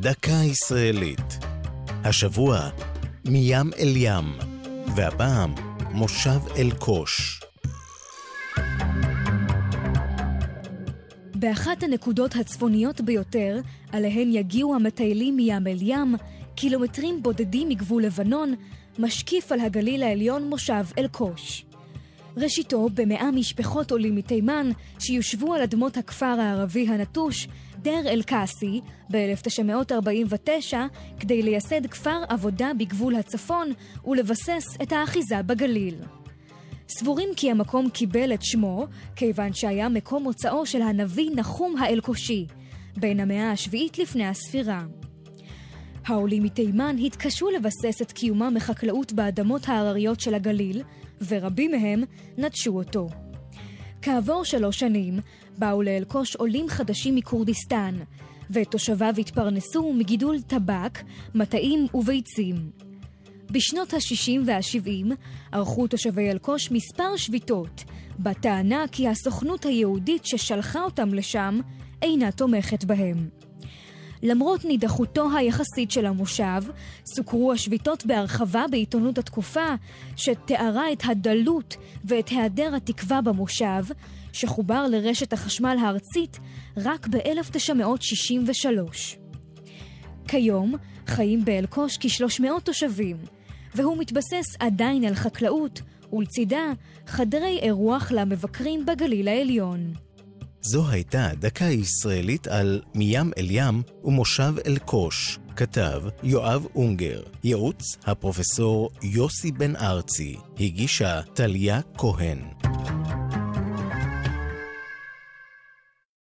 דקה ישראלית. השבוע, מים אל ים, והפעם, מושב אל קוש. באחת הנקודות הצפוניות ביותר, עליהן יגיעו המטיילים מים אל ים, קילומטרים בודדים מגבול לבנון, משקיף על הגליל העליון מושב אל-קוש. ראשיתו במאה משפחות עולים מתימן שיושבו על אדמות הכפר הערבי הנטוש, דיר אל-קאסי, ב-1949, כדי לייסד כפר עבודה בגבול הצפון ולבסס את האחיזה בגליל. סבורים כי המקום קיבל את שמו כיוון שהיה מקום מוצאו של הנביא נחום האלקושי, בין המאה השביעית לפני הספירה. העולים מתימן התקשו לבסס את קיומם מחקלאות באדמות ההרריות של הגליל, ורבים מהם נטשו אותו. כעבור שלוש שנים באו לאלקוש עולים חדשים מכורדיסטן, ותושביו התפרנסו מגידול טבק, מטעים וביצים. בשנות ה-60 וה-70 ערכו תושבי אלקוש מספר שביתות, בטענה כי הסוכנות היהודית ששלחה אותם לשם אינה תומכת בהם. למרות נידחותו היחסית של המושב, סוקרו השביתות בהרחבה בעיתונות התקופה, שתיארה את הדלות ואת היעדר התקווה במושב, שחובר לרשת החשמל הארצית רק ב-1963. כיום חיים באלקוש כ-300 תושבים, והוא מתבסס עדיין על חקלאות, ולצידה חדרי אירוח למבקרים בגליל העליון. זו הייתה דקה ישראלית על מים אל ים ומושב אל קוש. כתב יואב אונגר, ייעוץ הפרופסור יוסי בן ארצי, הגישה טליה כהן.